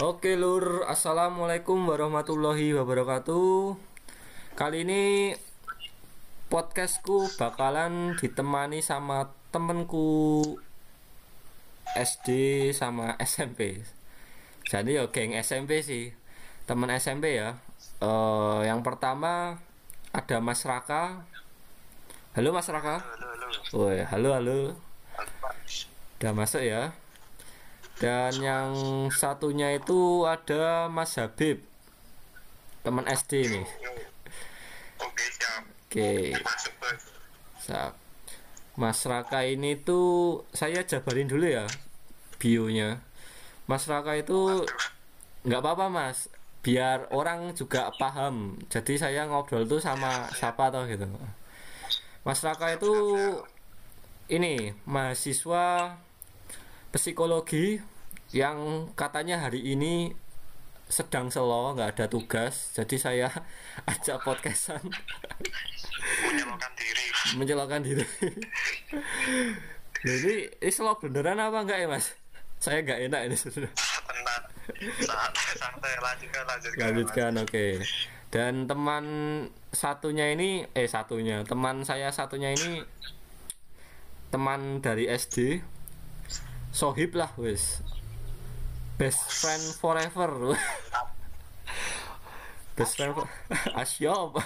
Oke lur, assalamualaikum warahmatullahi wabarakatuh. Kali ini podcastku bakalan ditemani sama temenku SD sama SMP. Jadi ya geng SMP sih, temen SMP ya. Eh, yang pertama ada Mas Raka. Halo Mas Raka. Halo, halo. Woi, halo halo. Udah masuk ya. Dan yang satunya itu ada Mas Habib. Teman SD nih. Oke, siap. Mas Raka ini tuh saya jabarin dulu ya bionya. Mas Raka itu nggak apa-apa Mas, biar orang juga paham. Jadi saya ngobrol tuh sama siapa toh gitu. Mas Raka itu ini mahasiswa psikologi yang katanya hari ini sedang selo nggak ada tugas. Jadi saya ajak podcastan. Menyalurkan diri. mencelokkan diri. Jadi ini selo beneran apa enggak ya mas? Saya nggak enak ini sudah santai lanjutkan, lanjutkan. lanjutkan oke. Dan teman satunya ini eh satunya. Teman saya satunya ini teman dari SD sohib lah wis. Best friend forever. Best friend for- asyop.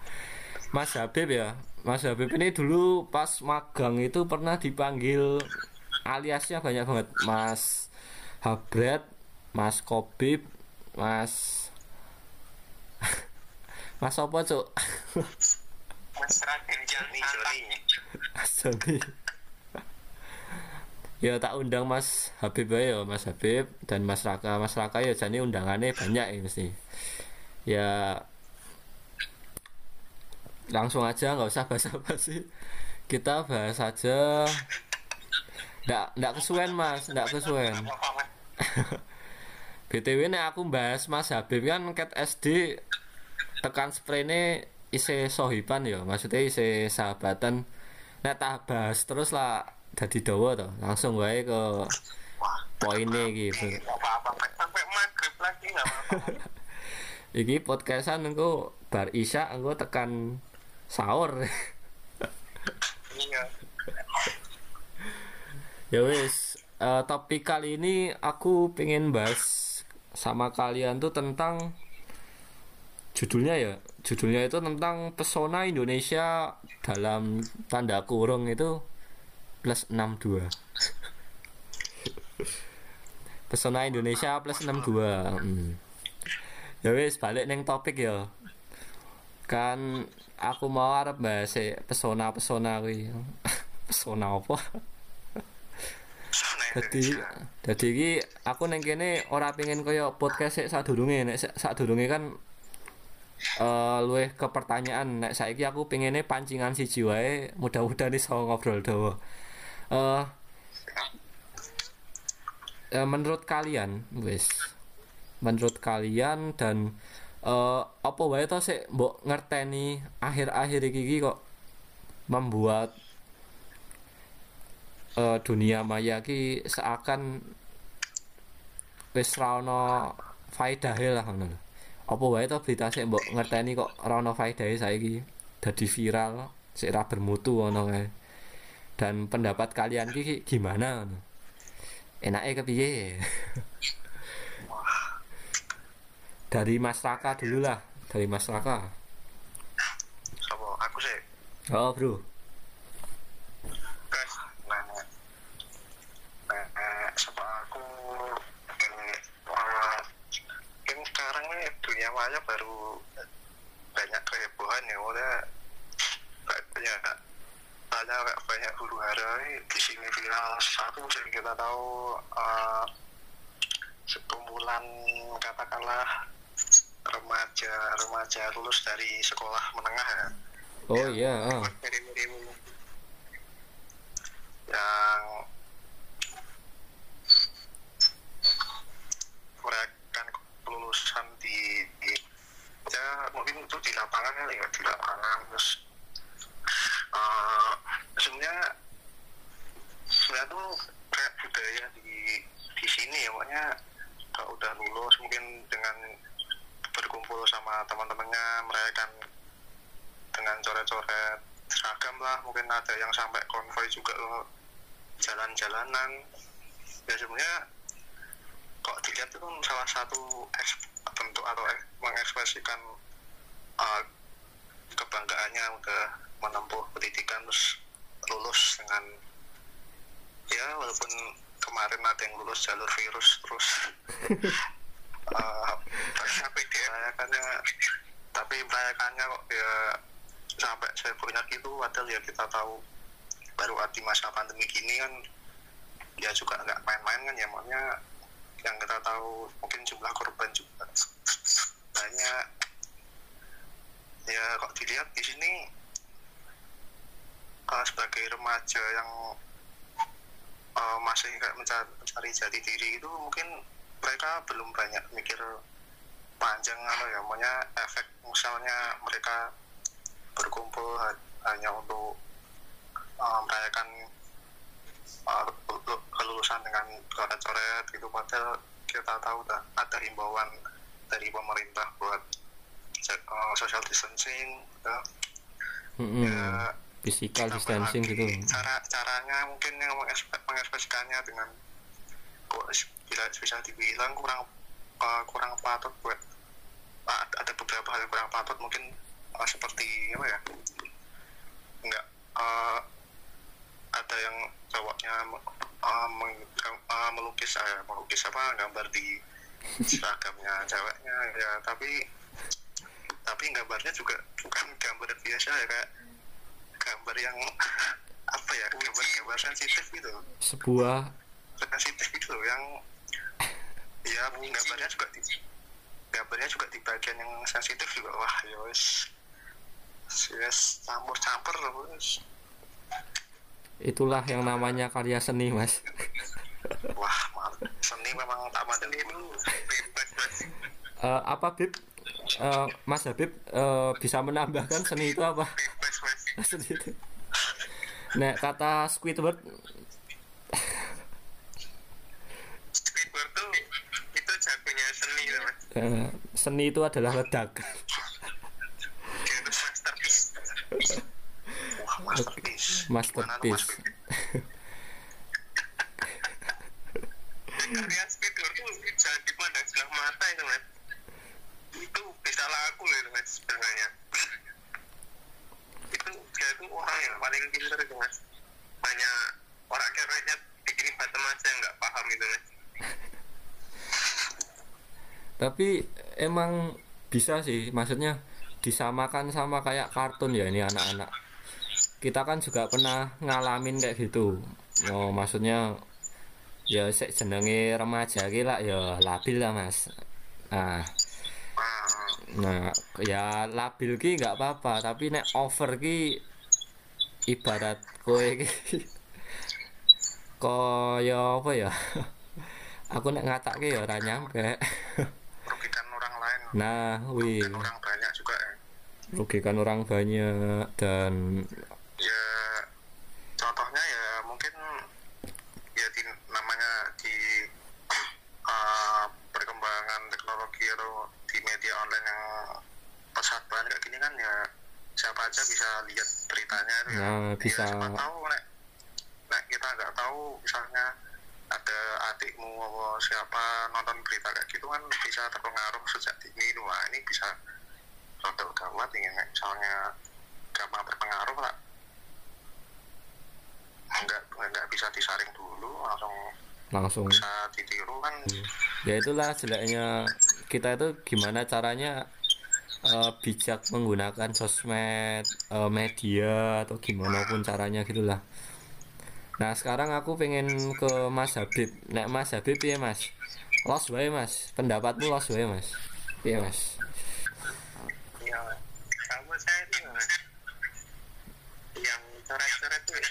Mas Habib ya. Mas Habib ini dulu pas magang itu pernah dipanggil aliasnya banyak banget. Mas Habret Mas Kobib Mas Mas apa cuk? Mas Raden Jani, Joni. Mas Joni ya tak undang Mas Habib ya Mas Habib dan Mas Raka. Mas Raka ya jadi undangannya banyak ya mesti. Ya langsung aja nggak usah basa-basi. Kita bahas aja. Ndak ndak kesuwen mas ndak kesuwen? BTW nek aku bahas Mas Habib kan ket SD tekan sprene isi sohiban ya maksudnya isi sahabatan. Nek tak bahas terus lah jadi dawa toh langsung wae ke poinnya gitu. Sampai maghrib lagi iki podcastan engko bar isya engko tekan sahur. Iya. ya wis eh, topik kali ini aku pengen bahas sama kalian tuh tentang judulnya ya. Judulnya itu tentang pesona Indonesia dalam tanda kurung itu plus 62 pesona Indonesia plus 62 hmm. ya wis balik neng topik ya. Kan aku mau arep bahas pesona pesona kuwi pesona apa Jadi, jadi iki aku neng kene ora pengen kaya podcast sik sadurunge. Nek sadurunge kan eh luwih ke pertanyaan. Nek saiki aku pengennya pancingan siji wae mudah-mudahan iso ngobrol dawa. Eh eh, menurut kalian wis menurut kalian dan eh apa wae to sik mbok ngerteni akhir-akhir iki kok membuat eh, dunia maya ki seakan wis ra ono lah ngono lho. Apa wae to berita sik mbok ngerteni kok ora ono faedahe saiki dadi viral sik ra bermutu ngono kae. Dan pendapat kalian ki gimana? Enake kepiye? dari Mas Raka dulu lah, dari Mas Raka. Sopo? Aku sih. Oh, Bro. Guys, nah, nah, nah, aku kan sekarang nih dunia maya baru banyak kehebohan ya udah banyak banyak kayak banyak huru hara nih di sini viral satu yang kita tahu eh, sekumpulan katakanlah remaja remaja lulus dari sekolah menengah ya Oh iya, ah. mirim-mirim yang merayakan kelulusan di, di ya mungkin itu di lapangan kali ya di lapangan terus eh, sebenarnya sebenarnya tuh kayak budaya di di sini ya makanya kalau udah lulus kumpul sama teman-temannya merayakan dengan coret-coret seragam lah mungkin ada yang sampai konvoy juga loh jalan-jalanan. Ya sebenarnya kok dilihat itu salah satu bentuk atau ek- mengekspresikan uh, kebanggaannya udah menempuh pendidikan terus lulus dengan ya walaupun kemarin ada yang lulus jalur virus terus uh, tapi dia merayakannya tapi merayakannya kok ya sampai saya punya gitu padahal ya kita tahu baru di masa pandemi gini kan ya juga nggak main-main kan ya makanya yang kita tahu mungkin jumlah korban juga banyak. Ya kok dilihat di sini uh, sebagai remaja yang uh, masih kayak mencari, mencari jati diri itu mungkin mereka belum banyak mikir panjang apa ya maunya efek misalnya mereka berkumpul ha- hanya untuk uh, merayakan uh, lu- kelulusan dengan coret-coret gitu padahal kita tahu dah ada himbauan dari pemerintah buat uh, social distancing ya. Mm-mm. Ya, physical ditambah distancing lagi gitu. cara caranya mungkin yang mengekspresikannya dengan kok bila bisa dibilang kurang uh, kurang patut buat uh, ada beberapa hal yang kurang patut mungkin uh, seperti apa ya? Enggak uh, ada yang cowoknya uh, meng- uh, melukis uh, melukis apa gambar di seragamnya ceweknya ya. Tapi tapi gambarnya juga bukan gambar biasa ya kayak gambar yang apa ya gambar gambar sensitif gitu. Sebuah sensitif gitu loh yang ya gambarnya juga di gambarnya juga di bagian yang sensitif juga. Wah ya wes wes campur campur loh wes itulah yang namanya karya seni mas. Wah seni memang tak mandang dulu. Eh, apa Bib? Eh, Mas Habib eh, bisa menambahkan seni itu apa itu. Nek kata Squidward Squidward tuh itu jagonya seni tuh mas. eh, seni itu adalah ledakan masterpiece. Masterpiece masterpiece. Karya Squidward tuh jangan dipandang sebelah mata itu mas itu bisa laku loh itu mas sebenarnya itu dia itu orang yang paling pintar itu mas. Banyak orang kayaknya bikin batam aja yang nggak paham itu mas. Tapi emang bisa sih maksudnya disamakan sama kayak kartun ya ini anak-anak. Kita kan juga pernah ngalamin kayak gitu. Oh maksudnya ya sek jenenge remaja ki lah ya labil lah mas. Nah. Ah nah ya labil ki nggak apa-apa tapi nek over ki ibarat kowe kaya apa ya? Aku nek ngatake ya ora nyampe. Merugikan orang lain. Nah wih. Dan orang banyak juga ya. Merugikan orang banyak dan ya contohnya ya mungkin ya di namanya di uh, perkembangan teknologi atau di media online yang pesat banget kayak gini kan ya siapa aja bisa lihat beritanya itu ya, Ya, bisa. siapa tahu nek, nek kita nggak tahu misalnya ada adikmu atau siapa nonton berita kayak gitu kan bisa terpengaruh sejak dini. Wah ini bisa rada gawat nek. Misalnya gampang terpengaruh lah nggak nggak bisa disaring dulu langsung langsung. bisa ditiru kan. Ya itulah jeleknya kita itu gimana caranya eh, bijak menggunakan sosmed eh, media atau gimana pun caranya gitulah nah sekarang aku pengen ke Mas Habib. Nek Mas Habib ya Mas? Los wae Mas. Pendapatmu los wae Mas. Iya Mas? Ya sama saya ini mas. Yang coret-coret ya.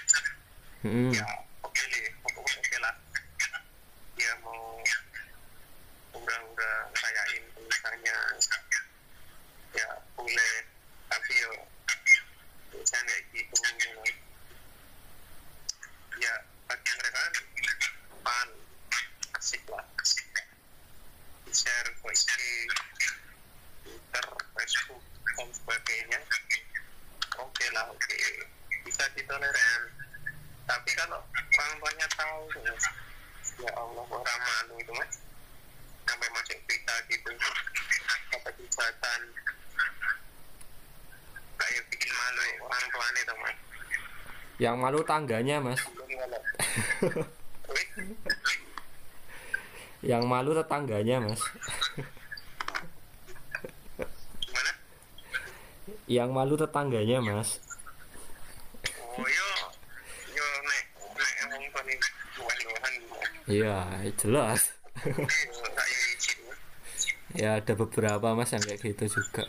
Mm-mm. ya oke deh oke oke lah ya mau udah-udah kayain tulisannya ya boleh tapi yo tulisan kayak gitu gitu loh. ya bagi mereka kan pan asik lah di share ke IG Twitter dan sebagainya oke lah oke bisa ditoleran tapi kalau orang tuanya tahu mas ya Allah orang malu itu mas sampai masuk berita gitu apa kejahatan kayak bikin malu orang tuanya itu mas Yang malu tangganya, Mas. Yang malu tetangganya, Mas. Yang malu tetangganya, Mas. Iya, jelas. ya ada beberapa Mas yang kayak gitu juga.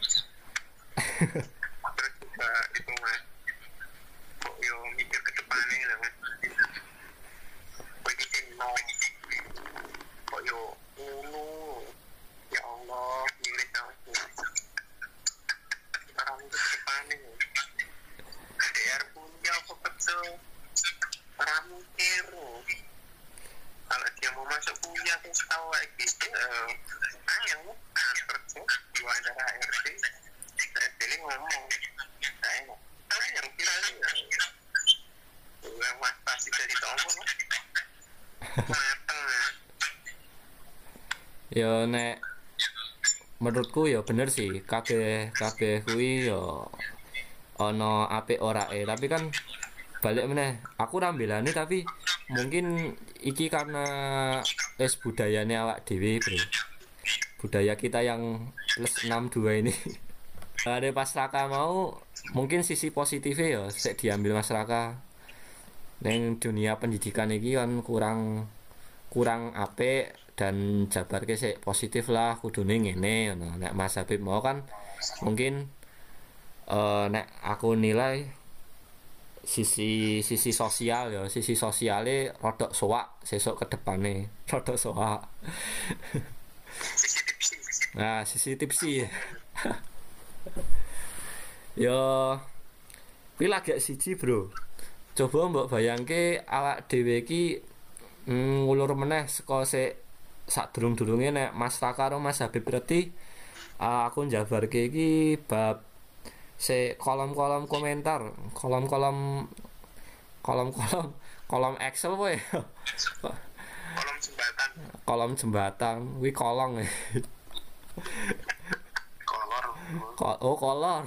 terus juga itu mas kok yo mikir ke depannya gitu mas kok bikin no kok yo ulu ya Allah mirip aku orang itu ke depannya DR punya apa betul orang mikir kalau dia mau masuk kan tahu kayak gitu ayo antar tuh di wawancara HRD jadi ngomong. Saya ah yang viral ya mas pasti dari mateng ya. Ya. Nek menurutku ya bener sih. Kabeh kabeh kuwi ya ana apik ora e. Tapi kan balik meneh aku ra mbelani tapi mungkin iki karena es budayane awak dhewe bro. Budaya kita yang plus 62 ini. Ada pas Raka mau mungkin sisi positifnya ya sik diambil Mas Raka. Neng dunia pendidikan ini kan kurang kurang apik dan jabar ke positif lah kudune ngene ngono. Nek Mas Habib mau kan mungkin eh nek aku nilai sisi sisi sosial ya. Sisi sosialnya rodok soak sesok ke depannya rodok soak nah sisi tipsi yo. Kuwi lagi siji bro. Coba mbok bayangke awak dhewe iki mm, ngulur meneh saka sik sadurung-durunge nek Mas Raka karo Mas Habib berarti ah, aku njabarke iki bab se kolom-kolom komentar. Kolom-kolom kolom-kolom kolom Excel ya kolom jembatan. Kolom jembatan. Wi kolong ya kolor. Ko- oh kolor.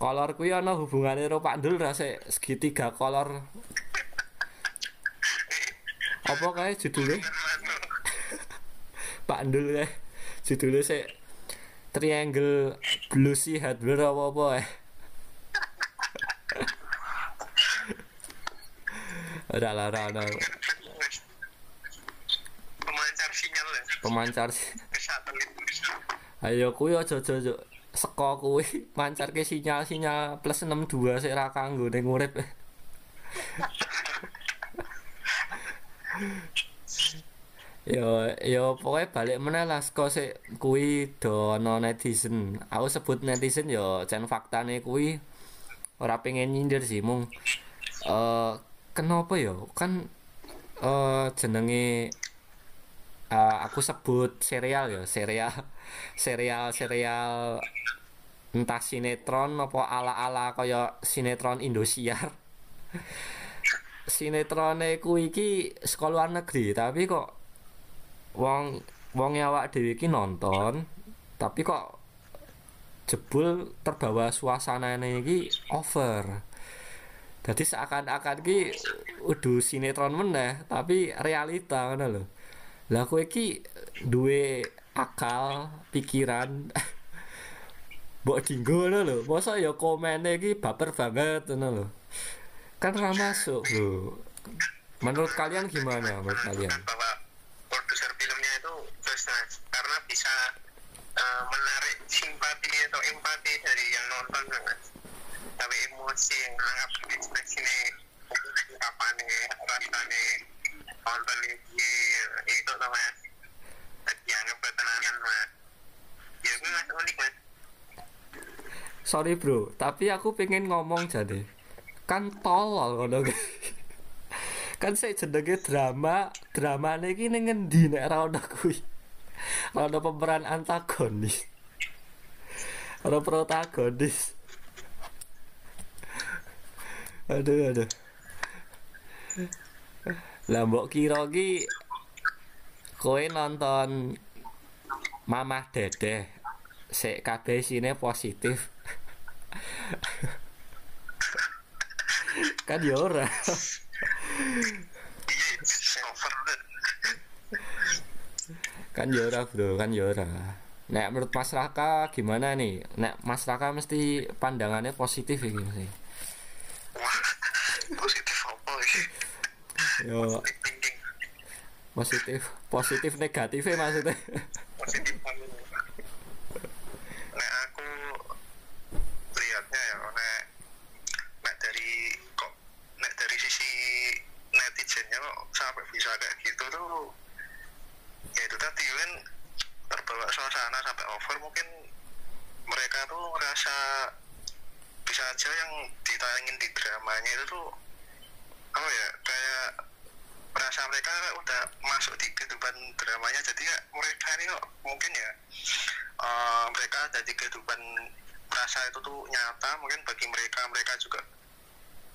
Kolor kuwi ana hubungane karo Pak Dul ra sik? Segitiga kolor. Apa kae judulnya? Pak Dul kae. Judulnya sik triangle bluesy hardware apa apa eh? Ora lah ora ora. pemancar sinyal ya pemancar sih ke satelit ayo kuwi aja aja aja. Seko kuwi mancarke sinyal-sinyal plus 62 sik ra kanggo ning yo yo pokoknya balik meneh lah saka sik kuwi do ana netizen. Aku sebut netizen yo jan faktane kuwi ora pengen nyindir sih mung eh kenapa yo? Kan eh jenenge eh, aku sebut serial ya serial serial serial entah sinetron apa ala-ala kaya sinetron Indosiar. Sinetrone ku iki sekolah luar negeri tapi kok wong wong awak dhewe iki nonton tapi kok jebul terbawa suasanane iki over. Jadi seakan-akan ki udah sinetron meneh tapi realita ngono lho. Lah kowe iki duwe akal pikiran mbok dinggo ngono lho. Masa ya komene iki baper banget ngono lho. Kan ra masuk lho. Menurut kalian gimana? Menurut kalian? Bahwa produser filmnya itu terus mas karena bisa eh, menarik simpati atau empati dari yang nonton mas tapi emosi yang menangkap ekspresi ini ungkapannya rasanya nonton ini itu tuh mas dianggap ketenangan mas. Ya gue mas unik mas. Sorry bro. Tapi aku pengen ngomong jadi. Kan tolol ki. kan saya jenenge drama dramane iki ning ngendi nek ora ono kuwi? Ono pemeran antagonis. Ora protagonis. Aduh, aduh. Lah mbok kira ki kowe nonton Mamah Dedeh sik kabeh isine positif. kan ya ora. kan ya ora, Bro, kan ya ora. Nek menurut Mas Raka gimana nih? Nek Mas Raka mesti pandangannya positif iki mesti. wah positif apa sih Yo positif, positif negatifnya maksudnya. positif kamu nek aku lihatnya ya nek nek dari kok nek dari sisi netizennya kok sampai bisa kayak gitu tuh ya itu tadi kan terbawa suasana sampai over mungkin mereka tuh ngerasa bisa aja yang ditayangin di dramanya itu tuh apa ya kayak merasa mereka udah masuk di kehidupan dramanya jadi ya mereka ini kok mungkin ya eh, mereka ada di kehidupan merasa itu tuh nyata mungkin bagi mereka mereka juga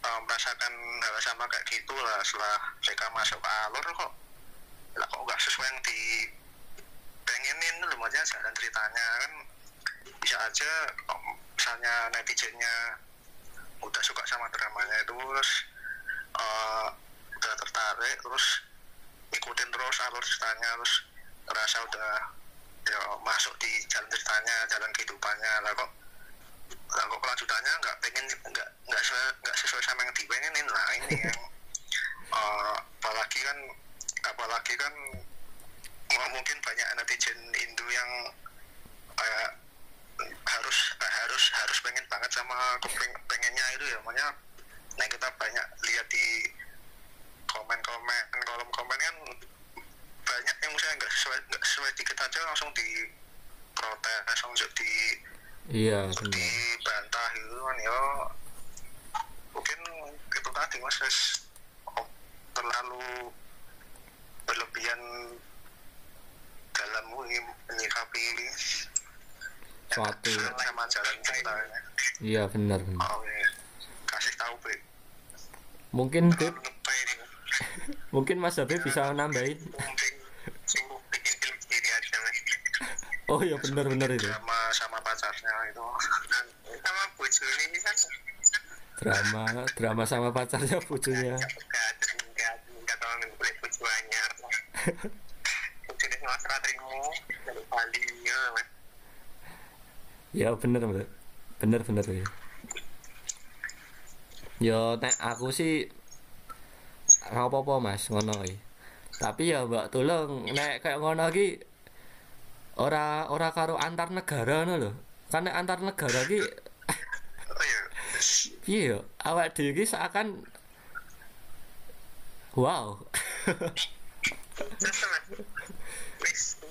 eh, merasakan hal sama kayak gitu lah setelah mereka masuk alur kok. Lah kok nggak sesuai yang di pengenin lumayan jalan ceritanya kan bisa aja kok misalnya netizennya udah suka sama dramanya itu terus eh, udah tertarik terus ikutin terus alur ceritanya terus ngerasa udah ya masuk di jalan ceritanya jalan kehidupannya. Lah kok lah kok kelanjutannya nggak pengen nggak nggak sesuai, nggak sesuai sama yang dipengenin lah ini yang eh, apalagi kan apalagi kan mungkin banyak netizen Indo yang kayak harus harus harus pengen banget sama pengennya itu ya. Makanya nah kita banyak lihat di komen kan banyak yang misalnya nggak sesuai nggak sesuai dikit aja langsung di protes langsung di Iya, benar. dibantah gitu kan ya mungkin itu tadi mas oh, terlalu berlebihan dalam menyikapi Suatu. sama jalan ceritanya Iya, benar, benar. oh, iya. kasih tahu be Mungkin Beb, mungkin Mas Habib bisa nambahin. Oh iya, benar-benar itu. sama sama pacarnya itu sama bojo ini kan Drama, drama sama pacarnya bujunya. Ya. Ya bener bener bener bener ya. Yo nek aku sih ora apa-apa Mas ngono iki. Tapi ya Mbak tolong nek kayak ngono iki ora ora karo antar negara ngono lho. Kan nek antar negara iki Oh iya. awak dhewe iki seakan wow.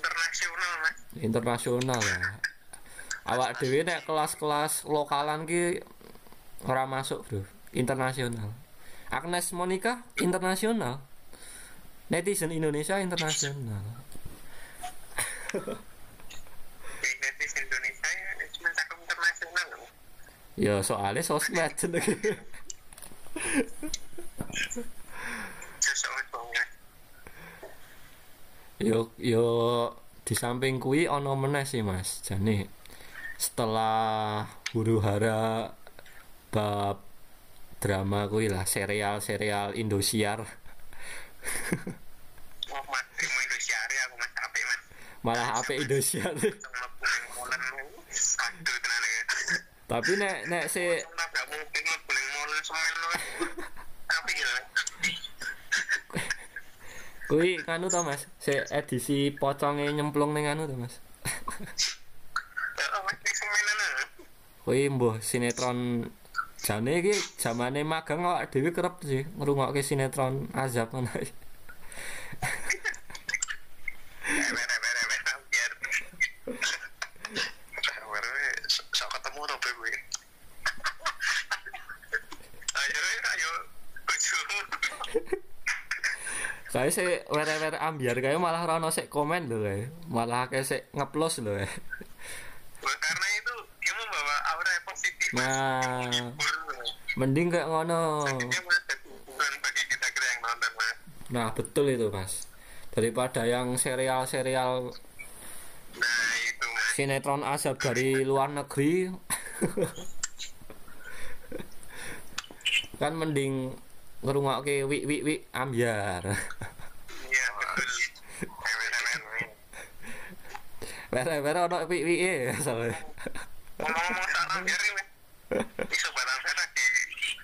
Internasional, Mas. internasional ya. Awak dhewe nek kelas-kelas lokalan ki ora masuk, Bro. Internasional. Agnes Monica internasional. Netizen Indonesia internasional. Netizen Indonesia ya cuma cakep internasional loh. Ya soalnya sosmed jenenge. Yo yo di samping kuwi ana meneh sih Mas. Jane setelah huru hara bab drama kuwi lah serial-serial Indosiar Oh, Mas, Indonesia ya, aku Mas apik, Mas. malah apik Indosiar ya. tapi nek nek si. Apik ya. kanu to Mas si edisi poconge nyemplung ning anu to Mas kuwi mbuh sinetron jane iki zamane magang awak dhewe kerep sih ngrungokke sinetron azab ngono Kayak sih were-were ambiar kayak malah rono sik komen lho kayak. Malah kayak sik ngeplos lho kayak. karena itu ya membawa aura positif nah. Mending kayak ngono nah betul itu mas daripada yang serial-serial nah sinetron azab dari luar negeri kan mending ngerungokke wik wik wik ambiar iya betul. Were-were ono wik wik e soalnya ngomong-ngomong soal ambiar nih mas iso barang saya di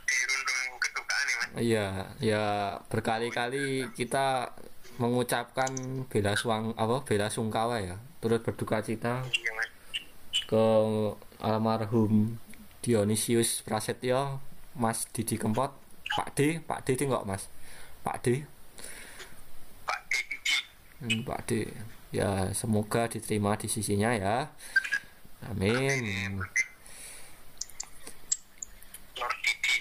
dirundung kedukaan nih mas iya ya berkali-kali kita mengucapkan bela suang apa bela sungkawa ya. Turut berduka cita iya ke almarhum Dionysius Prasetyo Mas Didi Kempot. Pak D Pak D itu enggak Mas? Pak D? Pak Didi. Hmm, Pak D. Ya semoga diterima di sisinya ya. Amin Lord Didi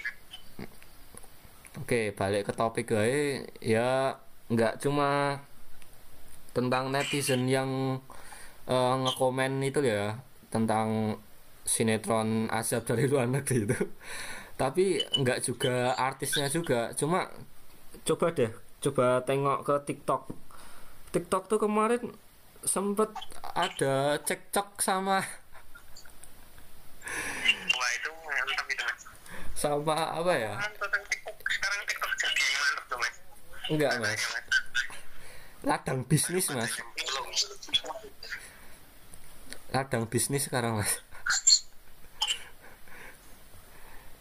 oke balik ke topik gue ya nggak cuma tentang netizen yang eh, ngekomen itu ya tentang sinetron azab dari luar negeri itu. Tapi nggak juga artisnya juga. Cuma coba deh coba tengok ke TikTok. TikTok tuh kemarin sempet ada cekcok sama wah itu mantap itu mas. sama apa ya tentang TikTok sekarang TikTok jadi mantap tuh mas enggak mas. Ladang bisnis mas. Ladang bisnis sekarang mas.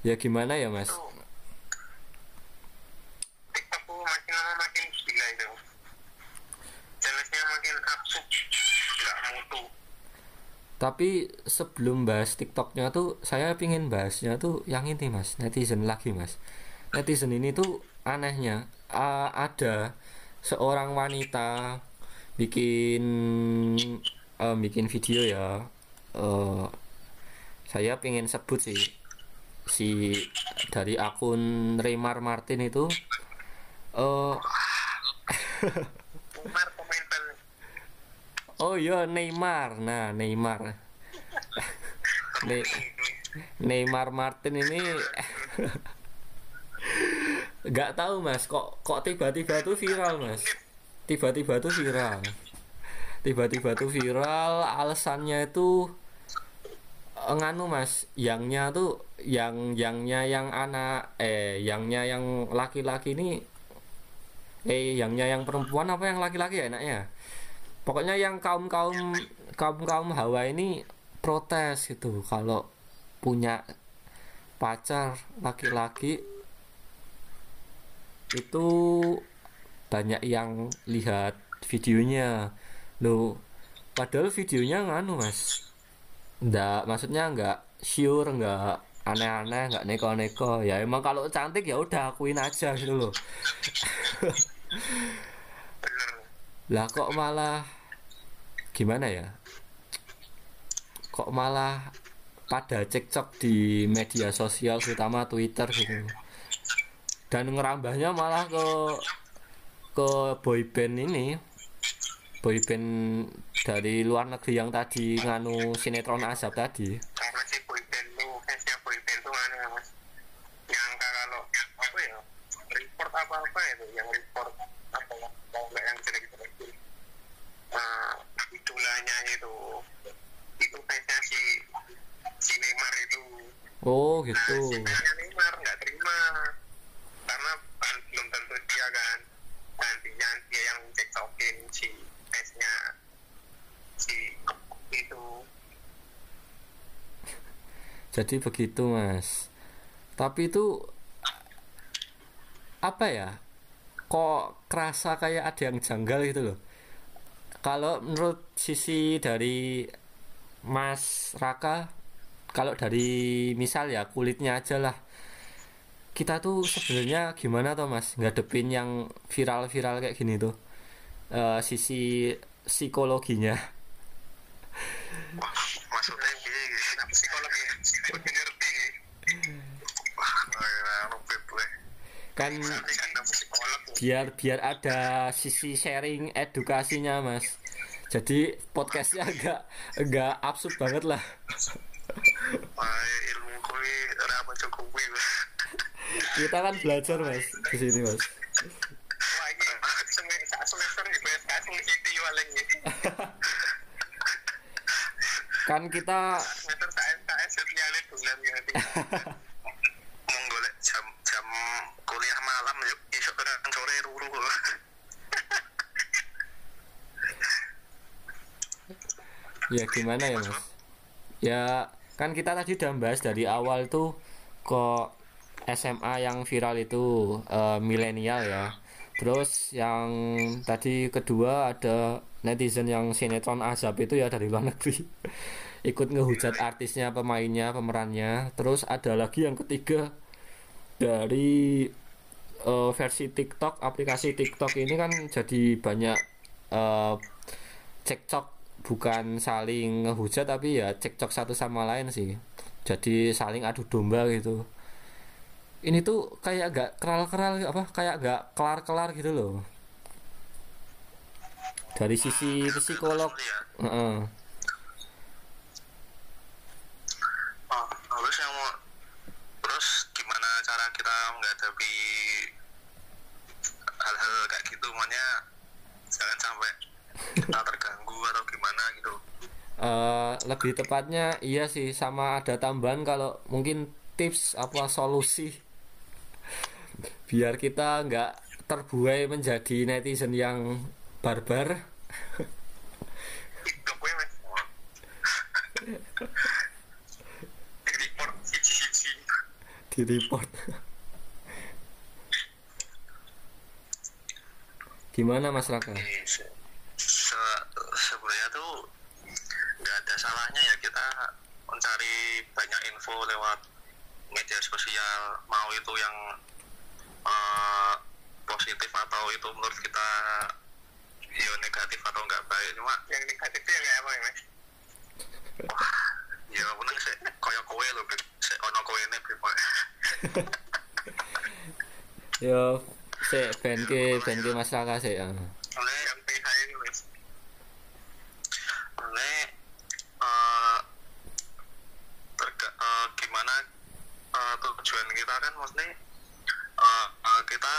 Ya gimana ya mas? Tapi sebelum bahas tiktoknya tuh saya pingin bahasnya tuh yang ini mas. Netizen lagi mas. Netizen ini tuh anehnya a- ada seorang wanita bikin eh, bikin video ya. Eh, saya pingin sebut sih si dari akun Remar Martin itu. Bal oh iya Neymar. Nah Neymar. Ne- Neymar Martin ini nggak tahu mas. Kok kok tiba-tiba tuh viral mas? Tiba-tiba tuh viral. Tiba-tiba tuh viral. Alasannya itu eh, nganu mas yangnya tuh yang yangnya yang anak eh yangnya yang laki-laki ini eh yangnya yang perempuan apa yang laki-laki ya enaknya? Pokoknya yang kaum kaum kaum kaum hawa ini protes gitu. Kalau punya pacar laki-laki itu banyak yang lihat videonya. Lo padahal videonya nganu mas. Ndak maksudnya nggak sure nggak aneh-aneh nggak neko-neko. Ya emang kalau cantik ya udah akuin aja gitu loh. Lah kok malah gimana ya? Kok malah pada cekcok di media sosial terutama Twitter gitu dan ngerambahnya malah ke ke boyband ini. Boyband dari luar negeri yang tadi nganu sinetron azab tadi. Karena si boyband tuh fansnya boyband tuh aneh mas? Yang kalau apa ya report apa apa itu yang report apa ya kalau nggak yang jelek jelek nah idolanya itu itu fansnya si si Neymar itu. Oh nah gitu si fansnya Neymar nggak terima karena kan belum tentu dia kan nantinya dia yang cekcokin si fansnya si itu jadi begitu mas. Tapi itu apa ya kok kerasa kayak ada yang janggal gitu loh. Kalau menurut sisi dari Mas Raka kalau dari misal ya kulitnya aja lah. Kita tuh sebenarnya gimana tuh mas ngadepin yang viral-viral kayak gini tuh? Eh, sisi psikologinya. Maksudnya psikologi ngerti. Kan kan biar biar ada sisi sharing edukasinya mas. Jadi podcastnya agak agak absurd banget lah. Ilmu kita kan belajar mas di sini mas. Wah, iki Jam jam kuliah malam yuk. Sore ruru. ya gimana ya mas? Ya kan kita tadi udah bahas dari awal tuh kok SMA yang viral itu eh, milenial ya. Terus yang tadi kedua ada netizen yang sinetron azab itu ya dari luar negeri ikut ngehujat artisnya pemainnya pemerannya terus ada lagi yang ketiga dari eh, versi TikTok aplikasi TikTok ini kan jadi banyak eh, cekcok bukan saling ngehujat tapi ya cekcok satu sama lain sih jadi saling adu domba gitu ini tuh kayak gak keral-keral apa kayak gak kelar-kelar gitu loh dari sisi psikolog Ya. Heeh. Oh, terus yang mau terus gimana cara kita menghadapi hal-hal kayak gitu makanya jangan sampai kita terganggu atau gimana gitu Eh, lebih tepatnya iya sih sama ada tambahan kalau mungkin tips apa solusi biar kita nggak terbuai menjadi netizen yang barbar. Di report. Gimana mas Raka Ini se- se- sebenarnya tuh nggak ada salahnya ya kita mencari banyak info lewat media sosial mau itu yang eh, positif atau itu menurut kita ya negatif atau nggak baik cuma yang negatif itu yang kayak apa ya mas wah ya bener sih koyo kowe lho sih ono kowe ini Beb. yo se ben ke ben ke mas Raka sih ya. oleh yang PH ini mas oleh eh, terga- eh, gimana eh, tujuan kita kan maksudnya eh, eh, kita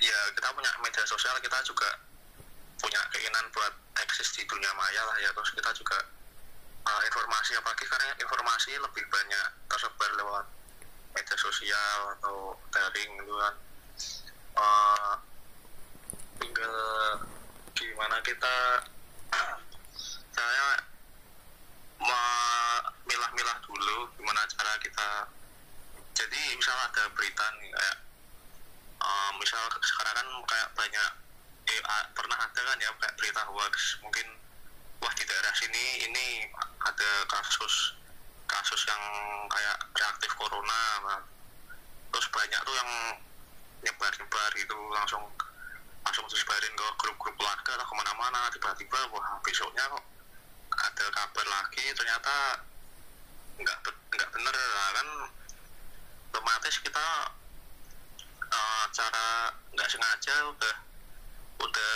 ya kita punya media sosial kita juga punya keinginan buat eksis di dunia maya lah ya terus kita juga eh, informasi apalagi karena informasi lebih banyak tersebar lewat media sosial atau daring gitu kan Eh, tinggal gimana kita saya memilah-milah dulu gimana cara kita jadi misal ada berita nih kayak eh, misal sekarang kan kayak banyak eh, pernah ada kan ya kayak berita hoax mungkin wah di daerah sini ini ada kasus kasus yang kayak reaktif corona nah, terus banyak tuh yang nyebar-nyebar gitu langsung langsung disebarin ke grup-grup keluarga atau ke mana-mana tiba-tiba wah besoknya kok ada kabar lagi ternyata nggak nggak bener lah kan otomatis kita eh, cara nggak sengaja udah udah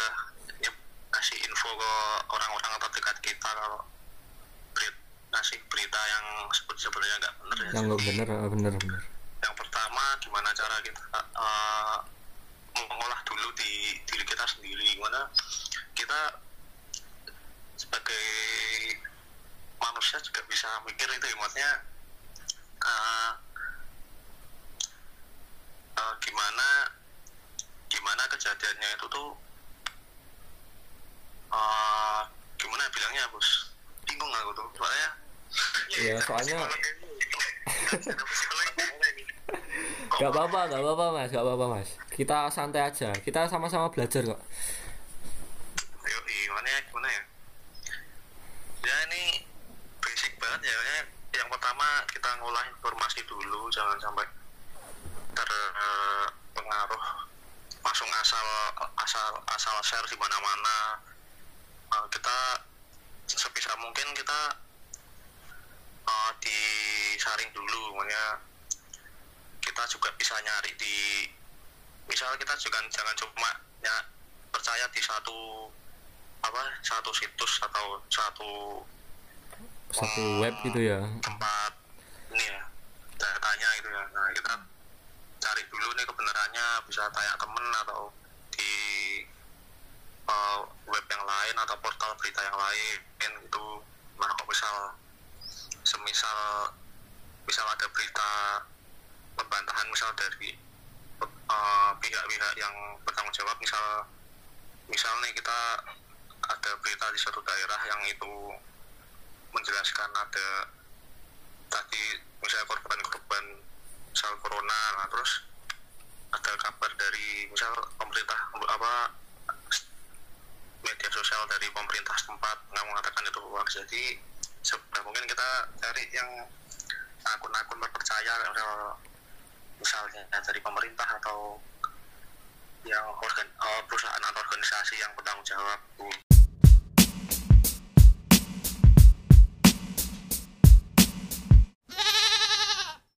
ngasih info ke orang-orang terdekat kita kalau berit- ngasih berita yang sebut sebenarnya nggak bener ya. Yang nggak bener ah, bener bener. yang pertama gimana cara kita eh, mengolah dulu di diri kita sendiri. Gimana kita sebagai manusia juga bisa mikir itu ya. Maksudnya eh, eh, gimana gimana kejadiannya itu tuh eh, gimana bilangnya bos bingung aku tuh soalnya Ya, soalnya- Ada psikolog ini. Gak apa-apa, gak apa-apa mas, gak apa-apa mas. Kita santai aja, kita sama-sama belajar kok. Ayo, gimana ya, gimana ya? Ya ini basic banget ya. ya. Yang pertama kita ngolah informasi dulu, jangan sampai terpengaruh langsung asal asal asal share di mana-mana. Eh, kita sebisa mungkin kita eh, disaring dulu, makanya kita juga bisa nyari di misal kita juga jangan cuma ya, percaya di satu apa satu situs atau satu satu web gitu ya. Tempat ini ya datanya itu ya. Nah kita cari dulu nih kebenarannya. Bisa tanya temen atau di uh, web yang lain atau portal berita yang lain itu nah kok misal semisal misal ada berita pembantahan misal dari uh, pihak-pihak yang bertanggung jawab. Misal misal nih kita ada berita di suatu daerah yang itu menjelaskan ada tadi misalnya korban-korban misal corona nah terus ada kabar dari misal pemerintah apa media sosial dari pemerintah setempat yang mengatakan itu hoax jadi sebenarnya mungkin kita cari yang akun-akun terpercaya misal misalnya dari pemerintah atau yang organ, uh, perusahaan atau organisasi yang bertanggung jawab